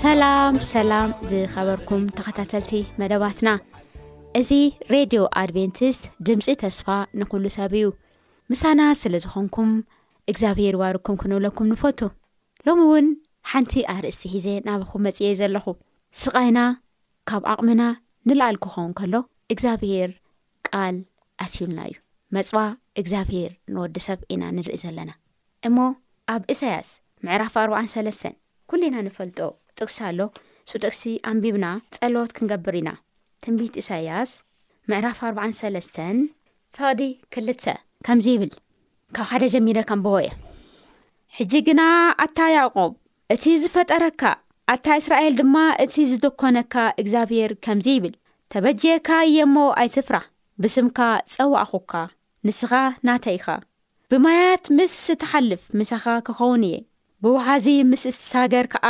ሰላም ሰላም ዝኸበርኩም ተኸታተልቲ መደባትና እዚ ሬድዮ ኣድቨንቲስት ድምፂ ተስፋ ንኩሉ ሰብ እዩ ምሳና ስለ ዝኾንኩም እግዚኣብሄር ዋርኩም ክንብለኩም ንፈቱ ሎሚ እውን ሓንቲ ኣርእስቲ ሒዘ ናብኹም መፅኤ ዘለኹ ስቓይና ካብ ዓቕምና ንላኣል ክኸውን ከሎ እግዚኣብሄር ቃል ኣትዩልና እዩ መጽዋ እግዚኣብሄር ንወዲ ሰብ ኢና ንርኢ ዘለና እሞ ኣብ እሳያስ ምዕራፍ ኣርብዓን ሰለስተን ኩሊና ንፈልጦ ጥቅሲ ኣሎ እሱ ጥቅሲ ኣንቢብና ጸሎት ክንገብር ኢና ትንቢት እሳያስ ምዕራፍ ኣርብዓን ሰለስተን ፈቅዲ ክልተ ከምዚ ይብል ካብ ሓደ ጀሚረ ከምበዎ እየ ሕጂ ግና ኣታ ያቆብ እቲ ዝፈጠረካ፣ ኣታ እስራኤል ድማ እቲ ዝደኰነካ እግዚኣብሄር ከምዚ ይብል፣ ተበጅየካ እየ እሞ ኣይትፍራህ፣ ብስምካ ጸዋዕኹካ፣ ንስኻ ናተይ ኢኻ። ብማያት ምስ እትሓልፍ ምሳኻ ክኸውን እየ፣ ብወሓዚ ምስ እትሳገር ከኣ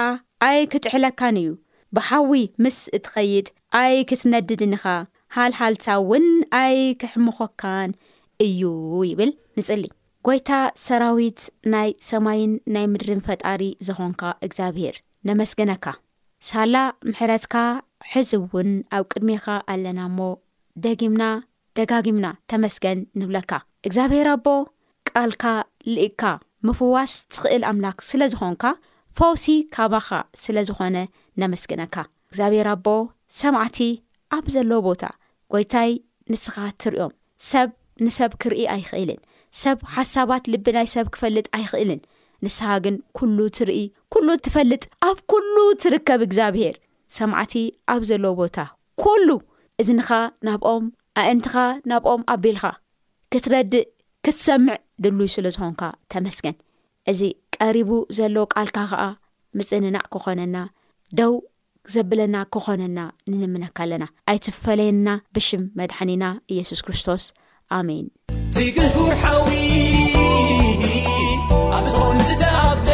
ኣይክጥሕለካን እዩ፣ ብሓዊ ምስ እትኸይድ ኣይክትነድድን ኢኻ፣ ሃልሃልታ እውን ኣይክሕምዀካን እዩ ይብል ንጽሊ። ጐይታ ሰራዊት ናይ ሰማይን ናይ ምድርን ፈጣሪ ዝኾንካ እግዚኣብሄር ነመስግነካ ሳላ ምሕረትካ ሕዚ እውን ኣብ ቅድሜኻ ኣለና እሞ ደጊምና ደጋጊምና ተመስገን ንብለካ እግዚኣብሄር ኣቦ ቃልካ ልኢኽካ ምፍዋስ ትኽእል ኣምላክ ስለ ዝኾንካ ፈውሲ ካባኻ ስለ ዝኾነ ነመስግነካ እግዚኣብሔር ኣቦ ሰማዕቲ ኣብ ዘለዎ ቦታ ጎይታይ ንስኻ ትርእዮም ሰብ ንሰብ ክርኢ ኣይኽእልን ሰብ ሓሳባት ልቢ ናይ ሰብ ክፈልጥ ኣይኽእልን ንስኻ ግን ኩሉ ትርኢ ኩሉ ትፈልጥ ኣብ ኩሉ ትርከብ እግዚኣብሔር ሰማዕቲ ኣብ ዘለዎ ቦታ ኩሉ እዝንኻ ናብኦም ኣእንትኻ ናብኦም ኣቢልኻ ክትረድእ ክትሰምዕ ድሉይ ስለ ዝኾንካ ተመስገን እዚ ቀሪቡ ዘሎ ቃልካ ከኣ ምጽንናዕ ክኾነና ደው ዘብለና ክኾነና ንልምነካ ኣለና ኣይትፈለየና ብሽም መድሓኒና ኢየሱስ ክርስቶስ ኣሜን። ትግሁር ሓዊ ኣብ ዝኾን ዝተኣኽደ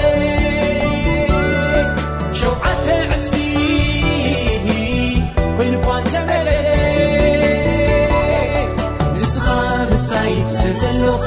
ሸውዓተ ዕጽፊ ኮይኑ እኳ እንተመለለ ንስኻ ምሳይ ስለ ዘሎኻ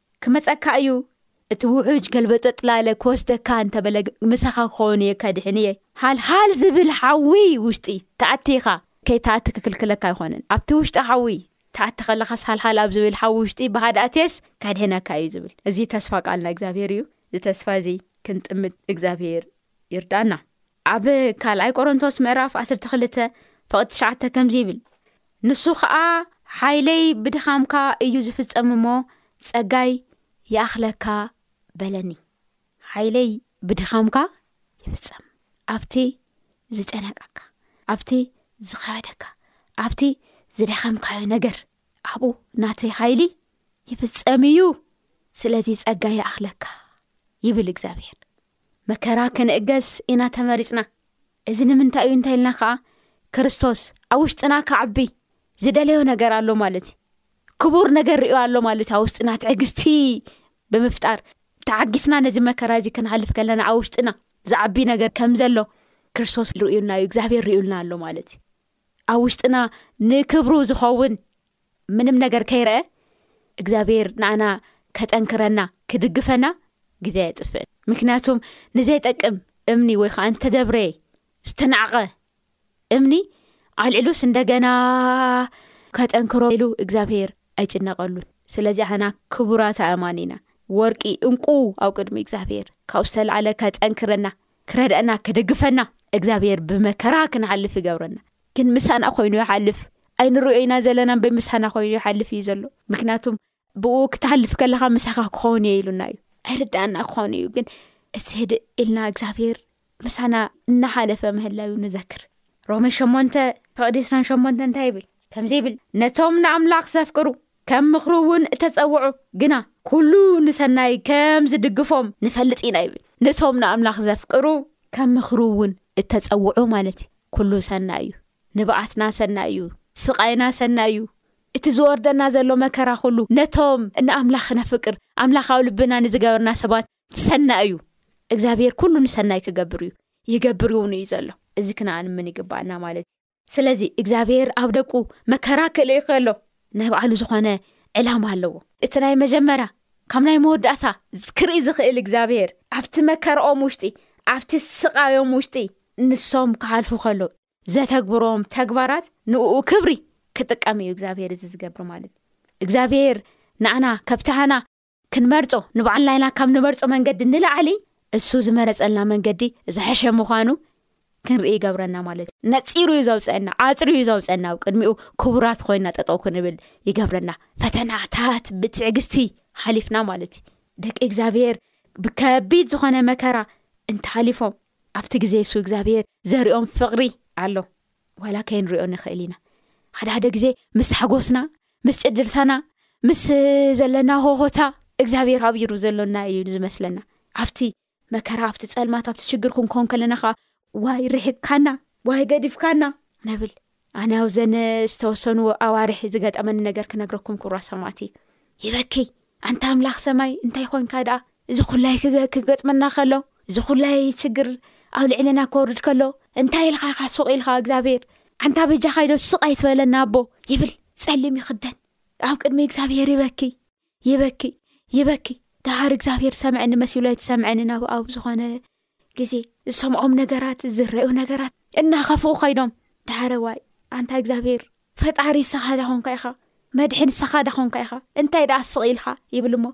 ክመጸካ እዩ እቲ ውሑጅ ገልበጥጥ ላለ ክወስደካ እንተ በለ ምሳኻ ክኸውን እየ ከድሕን እየ ሃል ሃል ዝብል ሓዊ ውሽጢ ተኣቲኻ ከይትኣቲ ክክልክለካ ኣይኾነን ኣብቲ ውሽጢ ሓዊ ትኣቲ ከለኻስ ሃል ሃል ኣብ ዝብል ሓዊ ውሽጢ ብሃድ ኣትየስ ከድሕነካ እዩ ዝብል እዚ ተስፋ ቃል ናይ እግዚኣብሄር እዩ እዚ ተስፋ እዚ ክንጥምት እግዚኣብሄር ይርዳና ኣብ ካልኣይ ቆሮንቶስ ምዕራፍ ዓስርተ ክልተ ፍቕዲ ትሽዓተ ከምዚ ይብል ንሱ ኸኣ ሓይለይ ብድኻምካ እዩ ዝፍጸም እሞ፣ ጸጋይ ይኣኽለካ በለኒ። ሓይለይ ብድኻምካ ይፍጸም፣ ኣብቲ ዝጨነቀካ፣ ኣብቲ ዝኸበደካ፣ ኣብቲ ዝደኸምካዮ ነገር ኣብኡ ናተይ ሓይሊ ይፍጸም እዩ፣ ስለዚ ጸጋይ ይኣኽለካ ይብል እግዚኣብሄር። መከራ ክንእገስ ኢና ተመሪጽና። እዚ ንምንታይ እዩ እንተ ኢልና ከኣ ክርስቶስ ኣብ ውሽጥና ክዓቢ ዝደለዮ ነገር ኣሎ ማለት እዩ። ክቡር ነገር ርእዮ ኣሎ ማለት እዩ ኣብ ውሽጥና ትዕግስቲ ብምፍጣር ተዓጊስና ነዚ መከራ እዚ ክንሃልፍ ከለና ኣብ ውሽጥና ዝዓቢ ነገር ከም ዘሎ ክርስቶስ ርእዩና እዩ እግዚኣብሄር ርእዩልና ኣሎ ማለት እዩ ኣብ ውሽጥና ንክብሩ ዝኸውን ምንም ነገር ከይረአ እግዚኣብሔር ንኣና ከጠንክረና ክድግፈና ግዜ ኣየጥፍእን ምክንያቱም ንዘይጠቅም እምኒ ወይ ከዓ እንተደብረ ዝተናዕቐ እምኒ ኣልዕሉስ እንደገና ከጠንክሮ ኢሉ እግዚኣብሔር ኣይጭነቀሉን ስለዚ ሓና ክቡራት ኣእማን ኢና ወርቂ እንቁ ኣብ ቅድሚ እግዚኣብሔር ካብ ዝተላዓለ ከጠንክረና ክረድአና ክድግፈና እግዚኣብሔር ብመከራ ክንሓልፍ ይገብረና ግን ምሳና ኮይኑ ይሓልፍ ኣይንሪኦ ኢና ዘለና እበር ምሳና ኮይኑ ይሓልፍ እዩ ዘሎ ምክንያቱ ብኡ ክትሃልፍ ከለካ ምሳካ ክኸውን እየ ኢሉና እዩ ኣይርዳኣና ክኾኑ እዩ ግን እዚ ህድእ ኢልና እግዚኣብሄር ምሳና እናሓለፈ ምህላዩ ንዘክር ሮሜ ሸሞንተ ፍቅዲ ስራን ሸሞንተ እንታይ ይብል ከምዘ ይብል ነቶም ንኣምላኽ ዘፍቅሩ ከም ምኽሩ እውን እተፀውዑ ግና ኩሉ ንሰናይ ከም ዝድግፎም ንፈልጥ ኢና ይብል ነቶም ንኣምላኽ ዘፍቅሩ ከም ምኽሩ እውን እተፀውዑ ማለት እዩ ኩሉ ሰናይ እዩ፣ ንብዓትና ሰናይ እዩ፣ ስቓይና ሰናይ እዩ፣ እቲ ዝወርደና ዘሎ መከራ ኩሉ ነቶም ንኣምላኽ ነፍቅር ኣምላኻዊ ልብና ንዝገበርና ሰባት ሰናይ እዩ። እግዚኣብሄር ኩሉ ንሰናይ ክገብር እዩ፣ ይገብር እውን እዩ ዘሎ። እዚ ክንኣምን ይግባኣና ማለት እዩ። ስለዚ እግዚኣብሄር ኣብ ደቁ መከራ ክልእኽ ከሎ ናይ ባዕሉ ዝኾነ ዕላማ ኣለዎ። እቲ ናይ መጀመርያ ካብ ናይ መወዳእታ ክርኢ ዝኽእል እግዚኣብሄር ኣብቲ መከርኦም ውሽጢ ኣብቲ ስቓዮም ውሽጢ ንሶም ክሓልፉ ከለው ዘተግብሮም ተግባራት ንኡ ክብሪ ክጥቀም እዩ እግዚኣብሄር እዚ ዝገብር ማለት እዩ እግዚኣብሄር ንኣና ከብታህና ክንመርፆ ንባዓልናይና ካብ ንመርፆ መንገዲ ንላዓሊ እሱ ዝመረፀልና መንገዲ ዝሐሸ ምዃኑ ክንርኢ ይገብረና ማለት እዩ ነፂሩ እዩ ዘውፀአና ዓፅሪ እዩ ዘውፀና ኣብ ቅድሚኡ ክቡራት ኮይና ጠጠው ክንብል ይገብረና ፈተናታት ብትዕግስቲ ሓሊፍና ማለት እዩ ደቂ እግዚኣብሄር ብከቢድ ዝኾነ መከራ እንተሓሊፎም ኣብቲ ግዜ ንሱ እግዚኣብሄር ዘሪኦም ፍቕሪ ኣሎ ዋላ ከይንሪኦ ንኽእል ኢና ሓደ ሓደ ግዜ ምስ ሓጎስና ምስ ጭድርታና ምስ ዘለና ሆሆታ እግዚኣብሄር ኣብሩ ዘሎና እዩ ዝመስለና ኣብቲ መከራ ኣብቲ ፀልማት ኣብቲ ችግር ክንኮን ከለና ከዓ ዋይ ርሕግካና ዋይ ገዲፍካና ንብል ኣነ ኣብዘን ዝተወሰኑ ኣዋርሒ ዝገጠመኒ ነገር ክነግረኩም ኩራ ሰማት እዩ ይበክይ ኣንታ ኣምላኽ ሰማይ እንታይ ይኮንካ ደኣ እዚ ኩላይ ክገጥመና ከሎ እዚ ኩላይ ችግር ኣብ ልዕለና ክወርድ ከሎ እንታይ ኢልካ ኢካ ሱቅ ኢልካ እግዚኣብሄር ኣንታ በጃ ካይዶ ስቅ ኣይትበለና ኣቦ ይብል ፀሊም ይክደን ኣብ ቅድሚ እግዚኣብሄር ይበክይ ይበክይ ይበክይ ደሃር እግዚኣብሄር ሰምዐኒ መሲሉ ኣይትሰምዐኒ ናብ ኣብ ዝኮነ ግዜ ዝሰምዖም ነገራት ዝረዩ ነገራት እናኸፍኡ ከይዶም ዳሓረዋይ ኣንታ እግዚኣብሄር ፈጣሪ ሰኻዳ ኮንካ ኢኻ መድሕን ሰኻዳ ኮንካ ኢኻ እንታይ ደኣ ስቕ ኢልካ ይብል እሞ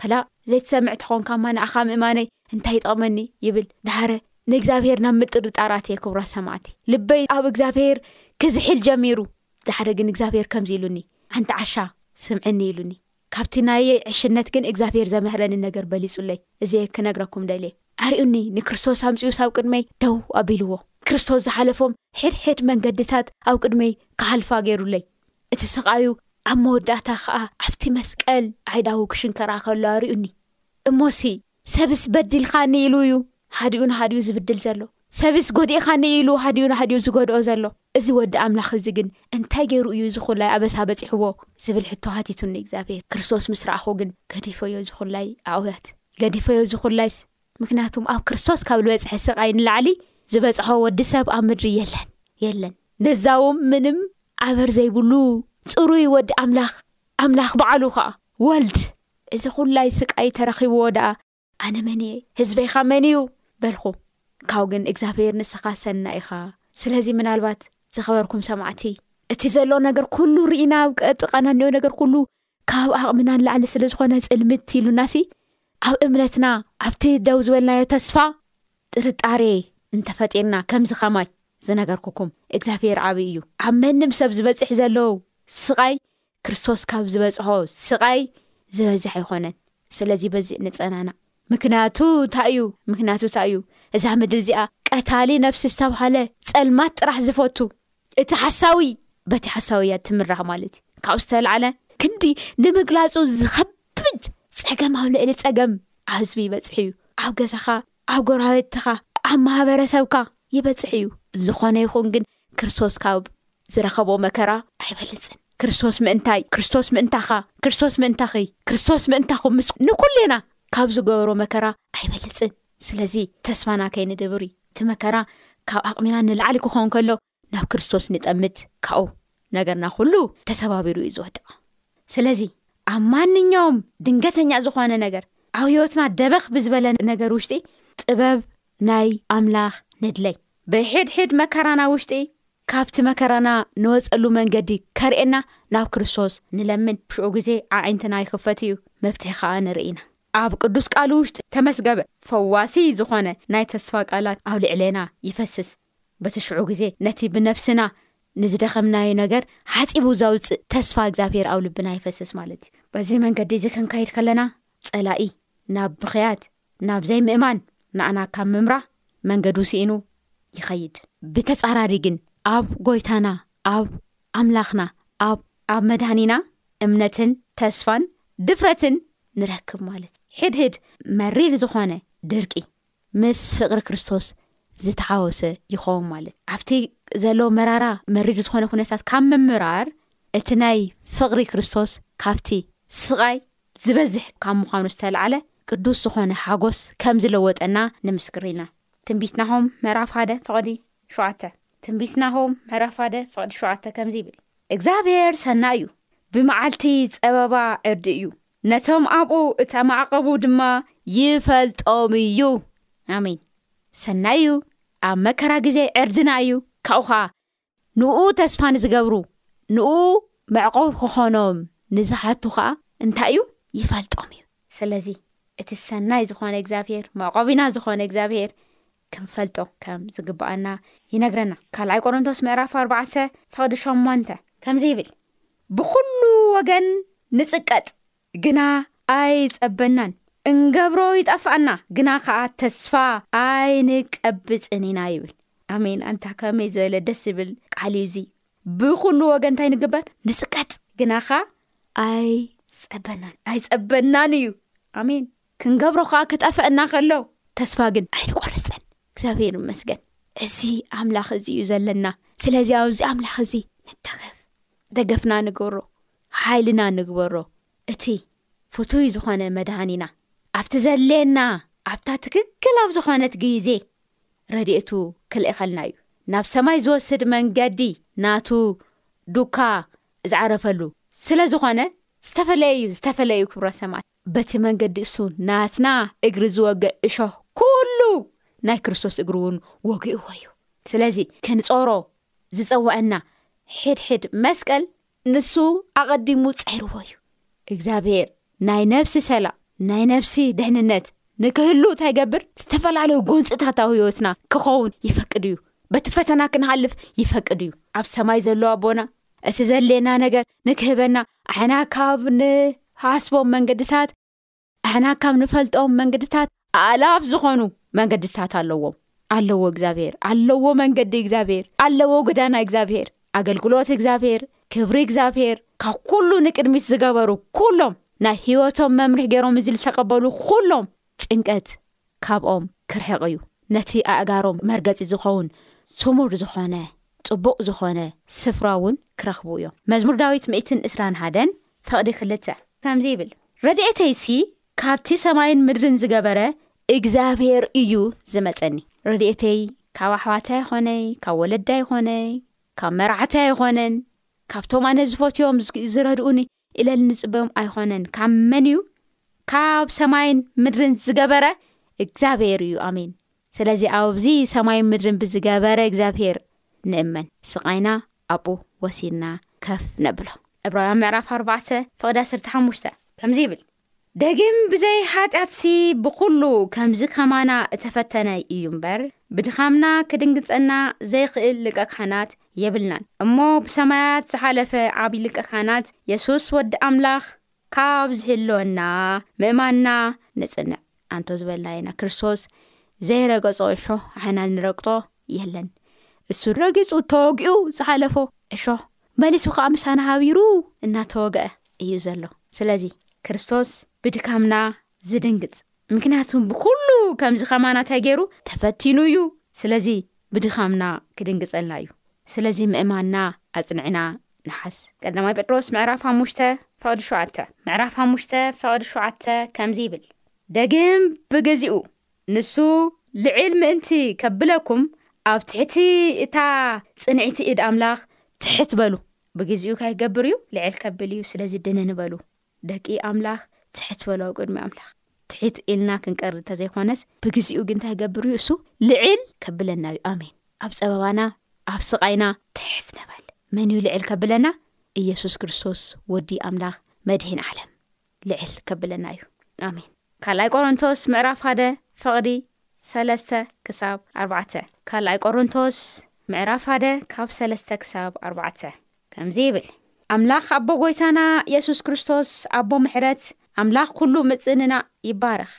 ከላእ ዘይትሰምዕ ተኾንካማ ንኣኻ ምእማነይ እንታይ ይጠቕመኒ ይብል ዳሓረ ንእግዚኣብሄር ናብ ምጥርጣራት እየ ክብራ ሰማዕቲ ልበይ ኣብ እግዚኣብሄር ክዝሕል ጀሚሩ ዳሓረ ግን እግዚኣብሄር ከምዚ ኢሉኒ ዓንቲ ዓሻ ስምዐኒ ኢሉኒ ካብቲ ናየይ ዕሽነት ግን እግዚኣብሄር ዘምህረኒ ነገር በሊጹለይ እዚየ ክነግረኩም ደልየ ኣርኡኒ ንክርስቶስ ኣምጺኡስ ኣብ ቅድመይ ደው ኣቢልዎ ክርስቶስ ዝሓለፎም ሕድሕድ መንገድታት ኣብ ቅድመይ ክሃልፋ ገይሩለይ እቲ ስቓዩ ኣብ መወዳእታ ከኣ ኣብቲ መስቀል ኣይዳዉ ክሽንከራ ከሎ ኣርኡኒ እሞሲ ሰብስ በዲልካኒ ኢሉ እዩ ሃዲኡ ንሃዲኡ ዝብድል ዘሎ ሰብስ ጎዲእኻኒ ኢሉ ሃዲኡ ንሃዲኡ ዝጎድኦ ዘሎ እዚ ወዲ ኣምላኽ እዚ ግን እንታይ ገይሩ እዩ ዝኹላይ ኣበሳ በፂሕዎ ዝብል ሕቶ ሃቲቱ ንእግዚኣብሔር ክርስቶስ ምስ ረኣኹ ግን ገዲፈዮ ዝኹላይ ኣውያት ገዲፈዮ ዝኹላይስ ምክንያቱም ኣብ ክርስቶስ ካብ ዝበፅሐ ስቃይ ንላዕሊ ዝበፅሖ ወዲ ሰብ ኣብ ምድሪ የለን የለን ነዛውም ምንም ኣበር ዘይብሉ ፅሩይ ወዲ ኣምላኽ ኣምላኽ ባዕሉ ኸኣ ወልድ እዚ ዅላይ ስቃይ ተረኺብዎ ደኣ ኣነ መን እየ? ህዝበይካ መን እዩ? በልኹ። ካብኡ ግን እግዚኣብሄር ንስኻ ሰናይ ኢኻ፣ ስለዚ ምናልባት ዝኸበርኩም ሰማዕቲ እቲ ዘሎ ነገር ኩሉ ርኢና ኣብ ቀጥቃና እኒኦ ነገር ኩሉ ካብ ኣቕምና ንላዕሊ ስለ ዝኾነ ጽልምት ኢሉናሲ ኣብ እምነትና፣ ኣብቲ ደው ዝበልናዮ ተስፋ፣ ጥርጣሬ እንተፈጢርና ከምዚ ከማይ ዝነገርኩኩም እግዚኣብሄር ዓቢ እዩ ኣብ መንም ሰብ ዝበጽሕ ዘሎ ስቓይ ክርስቶስ ካብ ዝበጽሖ ስቓይ ዝበዝሕ ኣይኮነን ስለዚ በዚ ንጸናና ምክንያቱ እንታይ እዩ ምክንያቱ እንታይ እዩ እዛ ምድሪ እዚኣ ቀታሊ ነፍሲ ዝተባሃለ ጸልማት ጥራሕ ዝፈቱ እቲ ሓሳዊ በቲ ሓሳዊ እያ ትምራሕ ማለት እዩ ካብ ዝተላዓለ ክንዲ ንምግላጹ ዝኸብ ክብድ ጸገም ኣብ ልዕሊ ጸገም ኣብ ህዝቢ ይበጽሕ እዩ። ኣብ ገዛኻ፣ ኣብ ጎረባብትኻ፣ ኣብ ማህበረሰብካ ይበጽሕ እዩ። ዝኾነ ይኹን ግን ክርስቶስ ካብ ዝረኸቦ መከራ ኣይበልጽን። ክርስቶስ ምእንታይ፣ ክርስቶስ ምእንታኻ፣ ክርስቶስ ምእንታኺ፣ ክርስቶስ ምእንታኹም ምስ ንኩሌና ካብ ዝገበሮ መከራ ኣይበልጽን። ስለዚ ተስፋና ከይንድብሪ እቲ መከራ ካብ ዓቕሚና ንላዕሊ ክኾን ከሎ ናብ ክርስቶስ ንጠምት ካብኡ ነገርና ኩሉ ተሰባቢሩ እዩ ዝወድቕ ስለዚ ኣብ ማንኛውም ድንገተኛ ዝኾነ ነገር ኣብ ህይወትና ደበኽ ብዝበለ ነገር ውሽጢ ጥበብ ናይ ኣምላኽ ንድለይ ብሕድሕድ መከራና ውሽጢ ካብቲ መከራና ንወፀሉ መንገዲ ከርእና ናብ ክርስቶስ ንለምን ሽዑ ግዜ ዓዒንትና ይኽፈት እዩ መፍትሒ ከዓ ንርኢ ኢና ኣብ ቅዱስ ቃል ውሽጢ ተመስገበ ፈዋሲ ዝኾነ ናይ ተስፋ ቃላት ኣብ ልዕሌና ይፈስስ በቲ ሽዑ ግዜ ነቲ ብነፍስና ንዝደኸምናዮ ነገር ሓጺቡ ዘውጽእ ተስፋ እግዚኣብሄር ኣብ ልብና ይፈስስ ማለት እዩ በዚ መንገዲ እዚ ክንካይድ ከለና ጸላኢ ናብ ብክያት ናብ ዘይምእማን ንኣና ካብ ምምራ መንገዱ ስኢኑ ይኸይድ ብተጻራሪ ግን ኣብ ጎይታና ኣብ ኣምላኽና ኣብ ኣብ መድሃኒና እምነትን ተስፋን ድፍረትን ንረክብ ማለት ሕድህድ መሪር ዝኾነ ድርቂ ምስ ፍቕሪ ክርስቶስ ዝተሓወሰ ይኸውን ማለት ኣብቲ ዘሎ መራራ መሪር ዝኾነ ኩነታት ካብ ምምራር እቲ ናይ ፍቕሪ ክርስቶስ ካብቲ ስቓይ ዝበዝሕ ካብ ምዃኑ ዝተላዓለ ቅዱስ ዝኾነ ሓጎስ ከም ዝለወጠና ንምስክር ኢና ትንቢትናሆም መራፍ ሓደ ፍቕዲ ሸተ ትንቢትናሆም መራፍ ሓደ ፍቕዲ ሸተ ከምዚ ይብል እግዚኣብሔር ሰና እዩ ብመዓልቲ ፀበባ ዕርዲ እዩ ነቶም ኣብኡ እተማዕቘቡ ድማ ይፈልጦም እዩ። ኣሜን። ሰናይ እዩ፣ ኣብ መከራ ግዜ ዕርድና እዩ፣ ካብኡ ኸኣ ንእኡ ተስፋ ንዚገብሩ፣ ንእኡ መዕቈቢ ኪዀኖም ንዚሓቱ ኸኣ እንታይ እዩ? ይፈልጦም እዩ። ስለዚ፣ እቲ ሰናይ ዝዀነ እግዚኣብሄር፣ መዕቈቢና ዝዀነ እግዚኣብሄር፣ ክንፈልጦ ከም ዝግብኣና ይነግረና ካልኣይ ቆሮንቶስ ምዕራፍ ኣርባዕተ ፍቕዲ ሸሞንተ ከምዚ ይብል ብዅሉ ወገን ንጽቀጥ ግና ኣይጸበናን እንገብሮ ይጠፍኣና ግና ከዓ ተስፋ ኣይንቀብጽን ኢና ይብል ኣሜን ኣንታ ከመይ ዝበለ ደስ ዝብል ቃል እዩ እዙ ብዅሉ ወገን እንታይ ንግበር ንጽቀጥ ግናኻ ኣይጸበናን ኣይጸበናን እዩ ኣሜን ክንገብሮ ከኣ ክጠፈእና ከሎ ተስፋ ግን ኣይንቆርጽን እግዚኣብሔር ይመስገን እዚ ኣምላኽ እዚ እዩ ዘለና ስለዚ ኣብዚ ኣምላኽ እዚ ንደገፍ ደገፍና ንገብሮ ሓይልና ንግበሮ እቲ ፍቱይ ዝኾነ መድሃኒና ኣብቲ ዘድልየና ኣብታ ትክክል ኣብ ዝኾነት ግዜ ረድኤቱ ክልእኸልና እዩ ናብ ሰማይ ዝወስድ መንገዲ ናቱ ዱካ ዝዓረፈሉ ስለ ዝኾነ ዝተፈለየ እዩ ዝተፈለዩ ክብሮ ሰማት በቲ መንገዲ እሱ ናትና እግሪ ዝወግዕ እሾህ ኩሉ ናይ ክርስቶስ እግሪ እውን ወግእዎ እዩ ስለዚ ክንጾሮ ዝጸወዐና ሕድሕድ መስቀል ንሱ ኣቐዲሙ ጸይርዎ እዩ እግዚኣብሔር ናይ ነብሲ ሰላም ናይ ነብሲ ደህንነት ንክህሉ እንታይ ይገብር ዝተፈላለዩ ጎንፅታት ኣብ ህይወትና ክኸውን ይፈቅድ እዩ በቲ ፈተና ክንሃልፍ ይፈቅድ እዩ ኣብ ሰማይ ዘሎ ኣቦና እቲ ዘድልየና ነገር ንክህበና ኣሕና ካብ ንሃስቦም መንገድታት ኣሕና ካብ ንፈልጦም መንገድታት ኣእላፍ ዝኾኑ መንገድታት ኣለዎም ኣለዎ እግዚኣብሄር ኣለዎ መንገዲ እግዚኣብሄር ኣለዎ ጎዳና እግዚኣብሄር ኣገልግሎት እግዚኣብሄር ክብሪ እግዚኣብሄር ካብ ኩሉ ንቅድሚት ዝገበሩ ኩሎም ናይ ሂወቶም መምርሒ ገይሮም እዚ ዝተቀበሉ ኩሎም ጭንቀት ካብኦም ክርሕቕ እዩ። ነቲ ኣእጋሮም መርገጺ ዝኸውን ስሙር ዝኾነ ጽቡቕ ዝኾነ ስፍራ እውን ክረኽቡ እዮም። መዝሙር ዳዊት ሚእትን ዕስራን ሓደን ፍቕዲ ክልተ ከምዚ ይብል፣ ረድኤተይሲ ካብቲ ሰማይን ምድርን ዝገበረ እግዚኣብሄር እዩ ዝመጸኒ። ረድኤተይ ካብ ኣሕዋተይ ኣይኾነይ፣ ካብ ወለደይ ኣይኾነይ፣ ካብ መራሕተይ ኣይኾነን፣ ካብቶም ኣነ ዝፈትዮም ዝረድኡኒ፣ ኢለ ልንጽበዮም ኣይኾነን ካብ መን እዩ ካብ ሰማይን ምድርን ዝገበረ እግዚኣብሔር እዩ ኣሜን ስለዚ ኣብዚ ሰማይን ምድርን ብዝገበረ እግዚኣብሔር ንእመን ስቓይና ኣብኡ ወሲድና ከፍ ነብሎ ዕብራውያን ምዕራፍ 4 ፍቕዲ 1ሓ ከምዚ ይብል ደጊም ብዘይ ሓጢኣትሲ ብዅሉ ከምዚ ከማና እተፈተነ እዩ እምበር፣ ብድኻምና ኪድንግጸና ዘይክእል ሊቀ ካህናት የብልናን። እሞ ብሰማያት ዝሓለፈ ዓብዪ ሊቀ ካህናት የሱስ ወዲ ኣምላኽ ካብ ዚህልወና ምእማንና ንጽንዕ። ኣንቶ ዝበልና ኢና ክርስቶስ ዘይረገጾ እሾህ ኣሕና ንረግጦ የለን እሱ ረጊጹ ተወግኡ ዝሓለፎ እሾህ መሊሱ ከዓ ምሳና ሃቢሩ እናተወግአ እዩ ዘሎ ስለዚ ክርስቶስ ብድካምና ዝድንግፅ ምክንያቱ ብኩሉ ከምዚ ከማና ተገይሩ ተፈቲኑ እዩ ስለዚ ብድካምና ክድንግፀልና እዩ ስለዚ ምእማንና ኣፅንዕና ነሓስ ቀዳማይ ጴጥሮስ ምዕራፍ ሓሙሽተ ፍቕዲ ሸውዓተ ምዕራፍ ሓሙሽተ ፍቕዲ ሸውዓተ ከምዚ ይብል ደግም ብግዚኡ ንሱ ልዕል ምእንቲ ከብለኩም ኣብ ትሕቲ እታ ጽንዒቲ እድ ኣምላኽ ትሕት በሉ ብግዚኡ ካይገብር እዩ ልዕል ከብል እዩ ስለዚ ድንን በሉ ደቂ ኣምላኽ ትሕት በሉ ኣብ ቅድሚ ኣምላኽ ትሕት ኢልና ክንቀርብ እንተዘይኮነስ ብግዚኡ ግን እንታይ ይገብር እዩ እሱ ልዕል ከብለና እዩ ኣሜን ኣብ ጸበባና ኣብ ስቓይና ትሕት ንበል መን እዩ ልዕል ከብለና ኢየሱስ ክርስቶስ ወዲ ኣምላኽ መድሂን ዓለም ልዕል ከብለና እዩ ኣሜን ካልኣይ ቆሮንቶስ ምዕራፍ ሃደ ፍቕዲ ሰለስተ ክሳብ ኣርባዕተ ካልኣይ ቆሮንቶስ ምዕራፍ ሃደ ካብ ሰለስተ ክሳብ ኣርባዕተ ከምዚ ይብል። ኣምላኽ ኣቦ ጐይታና የሱስ ክርስቶስ ኣቦ ምሕረት ኣምላኽ ኩሉ ምጽንናዕ ይባረኽ።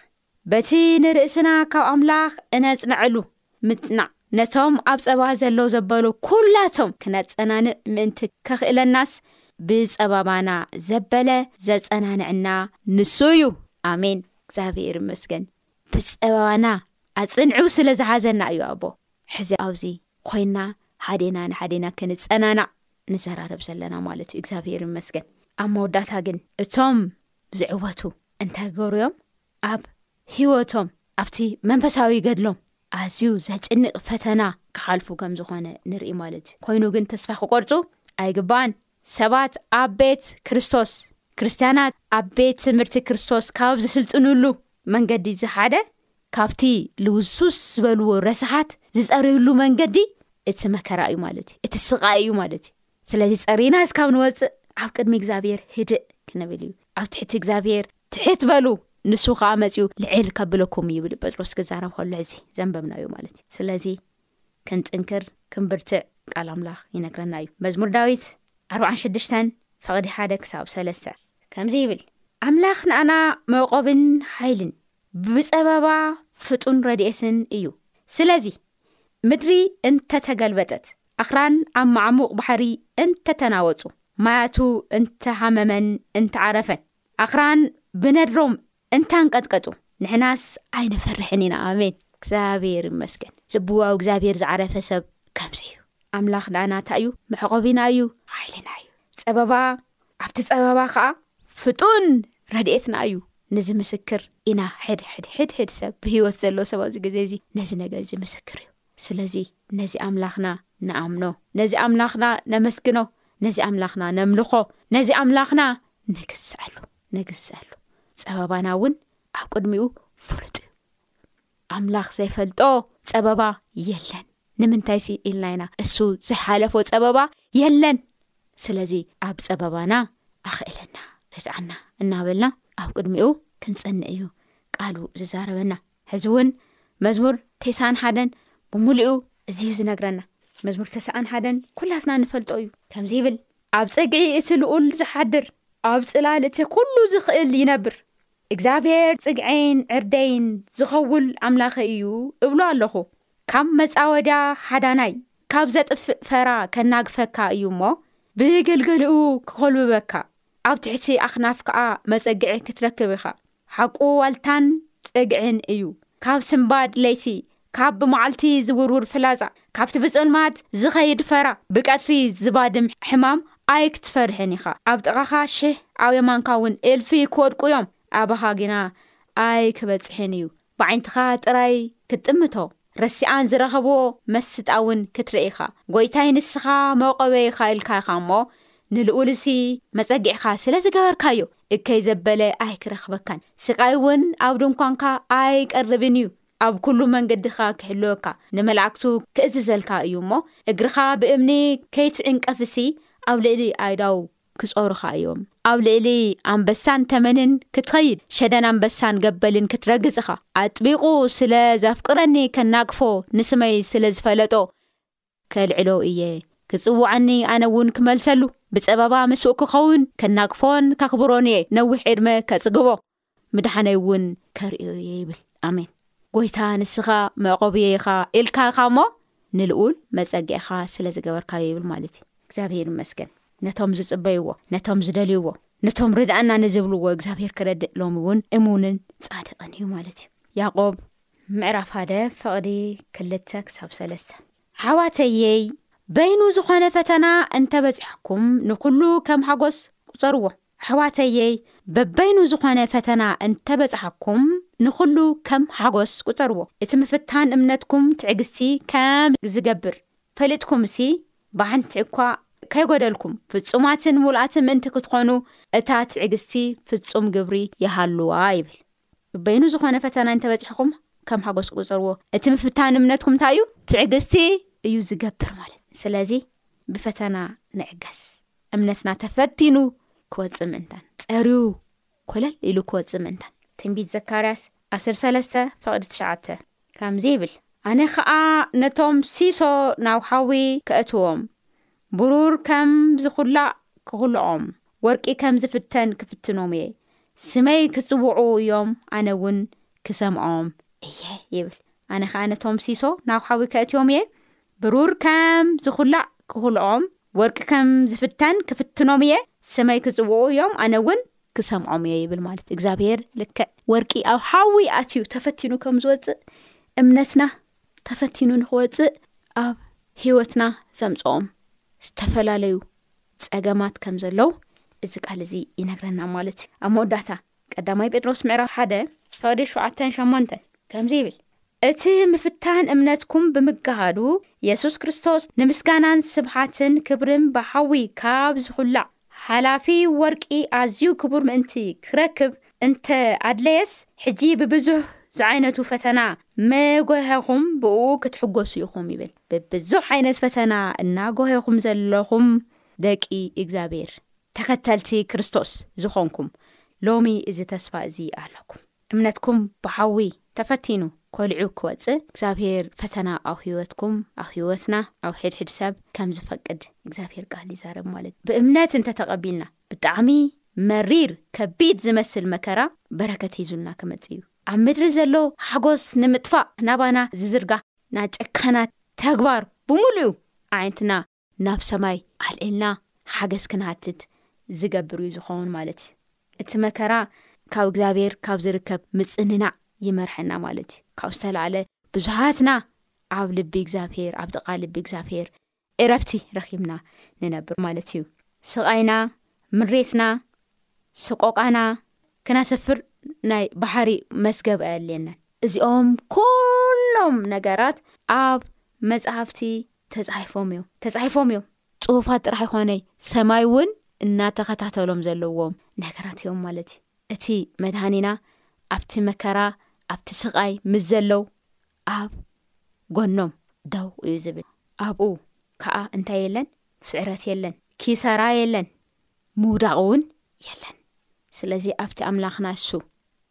በቲ ንርእስና ካብ ኣምላኽ እነጽንዐሉ ምጽናዕ ነቶም ኣብ ጸባ ዘለው ዘበሉ ኩላቶም ክነጸናንዕ ምእንቲ ከኽእለናስ ብጸባባና ዘበለ ዘጸናንዕና ንሱ እዩ። ኣሜን። እግዚኣብሔር ይመስገን። ፍጸባና ኣጽንዕው ስለ ዝሓዘና እዩ ኣቦ ሕዚ ኣብዚ ኮይና ሓዴና ንሓዴና ክንጸናናዕ ንዘራረብ ዘለና ማለት እዩ እግዚኣብሄር ይመስገን ኣብ መወዳእታ ግን እቶም ዝዕወቱ እንታይ ገሩ ዮም ኣብ ሂወቶም ኣብቲ መንፈሳዊ ገድሎም ኣዝዩ ዘጭንቅ ፈተና ክሓልፉ ከም ዝኾነ ንርኢ ማለት እዩ ኮይኑ ግን ተስፋ ክቆርፁ ኣይግባን ሰባት ኣብ ቤት ክርስቶስ፣ ክርስትያናት ኣብ ቤት ትምህርቲ ክርስቶስ ካብ ዝስልጥንሉ መንገዲ እዚ ሓደ፣ ካብቲ ልውስውስ ዝበልዎ ረሳሓት ዝጸርዩሉ መንገዲ እቲ መከራ እዩ ማለት እዩ፣ እቲ ስቓይ እዩ ማለት እዩ። ስለዚ ጸሪና እስካብ ንወጽእ ኣብ ቅድሚ እግዚኣብሔር ህድእ ክንብል እዩ። ኣብ ትሕቲ እግዚኣብሔር ትሕት በሉ ንሱ ከኣ መጺኡ ልዕል ከብለኩም እዩ ይብል ጴጥሮስ ክዛረብ ከሎ እዚ ዘንበብናዮ ማለት እዩ። ስለዚ ክንጥንክር ክንብርትዕ ቃል ኣምላኽ ይነግረና እዩ። መዝሙር ዳዊት ዓርብዓን ሽዱሽተን ፍቕዲ ሓደ ክሳብ ሰለስተ ከምዚ ይብል ኣምላኽ ንኣና መዕቆብን ሓይልን ብብጸበባ ፍጡን ረድኤትን እዩ። ስለዚ ምድሪ እንተ ተገልበጠት ኣኽራን ኣብ መዓሙቕ ባሕሪ እንተ ተናወጹ ማያቱ እንተ ሃመመን እንተ ዓረፈን ኣኽራን ብነድሮም እንታንቀጥቀጡ ንሕናስ ኣይንፈርሕን ኢና ኣሜን እግዚኣብሔር ይመስገን ልብዋው እግዚኣብሔር ዝዓረፈ ሰብ ከምዚ እዩ ኣምላኽ ንኣና እታይ እዩ መዕቆቢና እዩ ሓይልና እዩ ፀበባ ኣብቲ ፀበባ ከዓ ፍጡን ረድኤትና እዩ ንዚ ምስክር ኢና ሕድሕድ ሕድሕድ ሰብ ብሂወት ዘለ ሰብ ኣዚ ግዜ እዚ ነዚ ነገር እዚ ምስክር እዩ ስለዚ ነዚ ኣምላኽና ንኣምኖ ነዚ ኣምላኽና ነመስግኖ ነዚ ኣምላኽና ነምልኾ ነዚ ኣምላኽና ንግዝዐሉ ንግሰሉ ጸበባና እውን ኣብ ቅድሚኡ ፍሉጥ እዩ ኣምላኽ ዘይፈልጦ ጸበባ የለን ንምንታይ ሲ ኢልና ኢና እሱ ዝሓለፎ ጸበባ የለን ስለዚ ኣብ ጸበባና ኣኽእለና ርድዓና እናበልና ኣብ ቅድሚኡ ክንጸንእ እዩ ቃሉ ዝዛረበና ሕዚ እውን መዝሙር ቴስዓን ሓደን ብምሉኡ እዚዩ ዝነግረና መዝሙር ተስዓን ሓደን ኩላትና ንፈልጦ እዩ ከምዚ ይብል ኣብ ፅግዒ እቲ ልኡል ዝሓድር ኣብ ፅላል እቲ ኩሉ ዝኽእል ይነብር እግዚኣብሔር ፅግዔን ዕርደይን ዝኸውል ኣምላኸ እዩ እብሎ ኣለኹ ካብ መፃወድያ ሓዳናይ ካብ ዘጥፍእ ፈራ ከናግፈካ እዩ እሞ ብግልገልኡ ክኾልብበካ ኣብ ትሕቲ ኣኽናፍ ከዓ መፀግዒ ክትረክብ ኢኻ ሓቁ ዋልታን ጽግዕን እዩ ካብ ስንባድ ለይቲ ካብ ብመዓልቲ ዝውርውር ፍላጻ ካብቲ ብጽልማት ዝኸይድ ፈራ ብቀትሪ ዝባድም ሕማም ኣይክትፈርሕን ኢኻ ኣብ ጥቓኻ ሽህ ኣብ የማንካ ውን እልፊ ክወድቁ እዮም ኣባኻ ግና ኣይክበጽሕን እዩ ብዓይንትኻ ጥራይ ክትጥምቶ ረሲኣን ዝረኸብዎ መስጣ ውን ክትርኢ ኢኻ። ጎይታይ ንስኻ መዕቆበይኻ ኢልካ ኢኻ እሞ ንልኡልሲ መጸግዒኻ ስለ ዝገበርካዮ እከይ ዘበለ ኣይክረኽበካን። ስቃይ ውን ኣብ ድንኳንካ ኣይቀርብን እዩ። ኣብ ኩሉ መንገድኻ ክሕልወካ ንመላእክቱ ክእዝዘልካ እዩ እሞ እግርኻ ብእምኒ ከይትዕንቀፍሲ ኣብ ልእሊ ኣይዳው ክጾሩኻ እዮም። ኣብ ልእሊ ኣንበሳን ተመንን ክትኸይድ ሸደን ኣንበሳን ገበልን ክትረግጽ እኻ። ኣጥቢቑ ስለ ዘፍቅረኒ ከናግፎ ንስመይ ስለ ዝፈለጦ ከልዕሎ እየ። ክጽውዓኒ ኣነ ውን ክመልሰሉ ብጸበባ ምስኡ ክኸውን ከናግፎን ከኽብሮን እየ ነዊሕ ዕድመ ከጽግቦ። ምድሓነይ እውን ከርእዮ እየ ይብል ኣሜን ጎይታ ንስኻ መዕቆብየ ኢኻ ኢልካ ኢኻ እሞ ንልኡል መፀጊዕኻ ስለ ዝገበርካዮ ይብል ማለት እዩ እግዚኣብሄር ይመስገን ነቶም ዝፅበይዎ ነቶም ዝደልይዎ ነቶም ርድእና ንዝብልዎ እግዚኣብሄር ክረድእ ሎሚ እውን እሙንን ፃድቕን እዩ ማለት እዩ ያቆብ ምዕራፍ ሃደ ፍቕዲ ክልተ ክሳብ ሰለስተ ኣሕዋተይይ በይኑ ዝኾነ ፈተና እንተ በጺሕኩም ንኹሉ ከም ሓጎስ ቁጸርዎ ኣሕዋተይይ በበይኑ ዝኾነ ፈተና እንተ በጽሓኩም ንኹሉ ከም ሓጎስ ቁጸርዎ እቲ ምፍታን እምነትኩም ትዕግስቲ ከም ዝገብር ፈሊጥኩምሲ ብሓንቲ እኳ ከይጎደልኩም ፍጹማትን ሙሉኣትን ምእንቲ ክትኾኑ እታ ትዕግስቲ ፍጹም ግብሪ ይሃልዋ ይብል። ብበይኑ ዝኾነ ፈተና እንተበጺሕኹም ከም ሓጎስ ቁጸርዎ እቲ ምፍታን እምነትኩም እንታይ እዩ ትዕግስቲ እዩ ዝገብር ማለት ስለዚ ብፈተና ንዕገስ እምነትና ተፈቲኑ ክወጽእ ምእንታን ጸርዩ ኮለል ኢሉ ክወጽእ ምእንታን ትንቢት ዘካርያስ ዓስር ሰለስተ ፍቕዲ ትሽዓተ ከምዚ ይብል ኣነ ኸኣ ነቶም ሲሶ ናብ ሓዊ ከእትዎም ብሩር ከም ዝዅላዕ ክዅልዖም፣ ወርቂ ከም ዝፍተን ክፍትኖም እየ፣ ስመይ ክጽውዑ እዮም፣ ኣነ እውን ክሰምዖም እየ ይብል። ኣነ ኸኣ ነቶም ሲሶ ናብ ሓዊ ከእትዮም እየ፣ ብሩር ከም ዝዅላዕ ክዅልዖም፣ ወርቂ ከም ዝፍተን ክፍትኖም እየ፣ ስመይ ክጽውዑ እዮም፣ ኣነ እውን ክሰምዖም እየ ይብል ማለት እግዚኣብሄር ልክዕ ወርቂ ኣብ ሓዊ ኣትዩ ተፈቲኑ ከም ዝወጽእ እምነትና ተፈቲኑ ንክወፅእ ኣብ ህይወትና ዘምፅኦም ዝተፈላለዩ ፀገማት ከም ዘለው እዚ ቃል እዚ ይነግረና ማለት እዩ ኣብ መወዳእታ ቀዳማይ ጴጥሮስ ምዕራፍ ሓደ ፈቅዲ ሸዓተን ሸሞንተን ከምዚ ይብል እቲ ምፍታን እምነትኩም ብምጋሃዱ የሱስ ክርስቶስ ንምስጋናን ስብሓትን ክብርን ብሓዊ ካብ ዝኹላዕ ሓላፊ ወርቂ ኣዝዩ ክቡር ምእንቲ ክረክብ እንተ ኣድለየስ፣ ሕጂ ብብዙሕ ዝዓይነቱ ፈተና ምጐሔኹም ብእኡ ክትሕጐሱ ኢኹም ይብል። ብብዙሕ ዓይነት ፈተና እናጐሔኹም ዘለኹም ደቂ እግዚኣብሔር፣ ተኸተልቲ ክርስቶስ ዝዀንኩም፣ ሎሚ እዚ ተስፋ እዚ ኣሎኩም። እምነትኩም ብሓዊ ተፈቲኑ ኮሊዑ ክወጽእ እግዚኣብሄር ፈተና ኣብ ህይወትኩም ኣብ ህይወትና ኣብ ሕድሕድ ሰብ ከም ዝፈቅድ እግዚኣብሄር ቃል ይዛረብ ማለት ብእምነት እንተ ተቐቢልና ብጣዕሚ መሪር ከቢድ ዝመስል መከራ በረከት ሂዙልና ክመጽእ እዩ ኣብ ምድሪ ዘሎ ሓጎስ ንምጥፋእ ናባና ዝዝርጋሕ ናይ ጨካናት ተግባር ብሙሉኡ ኣዒንትና ናብ ሰማይ ኣልዒልና ሓገዝ ክንሃትት ዝገብር እዩ ዝኸውን ማለት እዩ እቲ መከራ ካብ እግዚኣብሔር ካብ ዝርከብ ምፅንናዕ ይመርሐና ማለት እዩ ካብ ዝተላዕለ ብዙሃትና ኣብ ልቢ እግዚኣብሔር ኣብ ጥቓ ልቢ እግዚኣብሔር ዕረፍቲ ረኪብና ንነብር ማለት እዩ ስቓይና ምሬትና ስቆቃና ክነሰፍር ናይ ባሕሪ መስገብ ኣየልየናን እዚኦም ኩሎም ነገራት ኣብ መፅሕፍቲ ተፃሒፎም እዮም ተፃሒፎም እዮም ፅሁፋት ጥራሕ ይኮነይ ሰማይ እውን እናተኸታተሎም ዘለዎም ነገራት እዮም ማለት እዩ እቲ መድሃኒና ኣብቲ መከራ ኣብቲ ስቃይ ምስ ዘለው ኣብ ጎኖም ደው እዩ ዝብል ኣብኡ ከዓ እንታይ የለን ስዕረት የለን ኪሰራ የለን ምውዳቅ እውን የለን ስለዚ ኣብቲ ኣምላኽና እሱ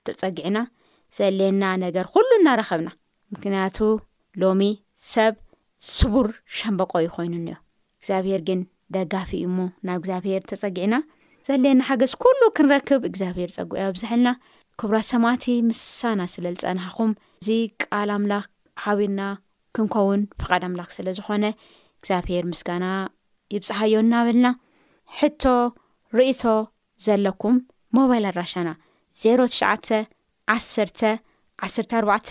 ተፀጊዕና ዘሌና ነገር ኩሉ እናረኸብና ምክንያቱ ሎሚ ሰብ ስቡር ሸምበቆ እዩ ኮይኑንዮ እግዚኣብሄር ግን ደጋፊ እዩ እሞ ናብ እግዚኣብሄር ተፀጊዕና ዘድለየና ሓገዝ ኩሉ ክንረክብ እግዚኣብሄር ፀጉ ዩ ኣብዝሐልና ክብራት ሰማእቲ ምሳና ስለ ዝፀናሕኹም እዚ ቃል ኣምላኽ ሓቢርና ክንከውን ፍቓድ ኣምላኽ ስለ ዝኾነ እግዚኣብሄር ምስጋና ይብፅሓዮ እናበልና ሕቶ ርእቶ ዘለኩም ሞባይል ኣድራሻና ዜሮ ትሽዓተ ዓሰርተ ዓሰርተ ኣርባዕተ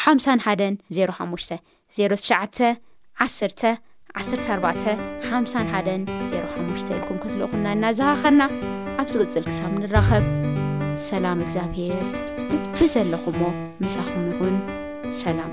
ሓምሳን ሓደን ዜሮ ሓሙሽተ ዜሮ ትሽዓተ ዓሰርተ ዓሰርተ ኣርባዕተ ሓምሳን ሓደን ዜሮ ሓሙሽተ ኢልኩም ክትልእኹና እናዘኻኸርና ኣብ ዝቕፅል ክሳብ ንራኸብ ሰላም እግዚኣብሄር ብዘለኹሞ ምሳኹም ይኹን ሰላም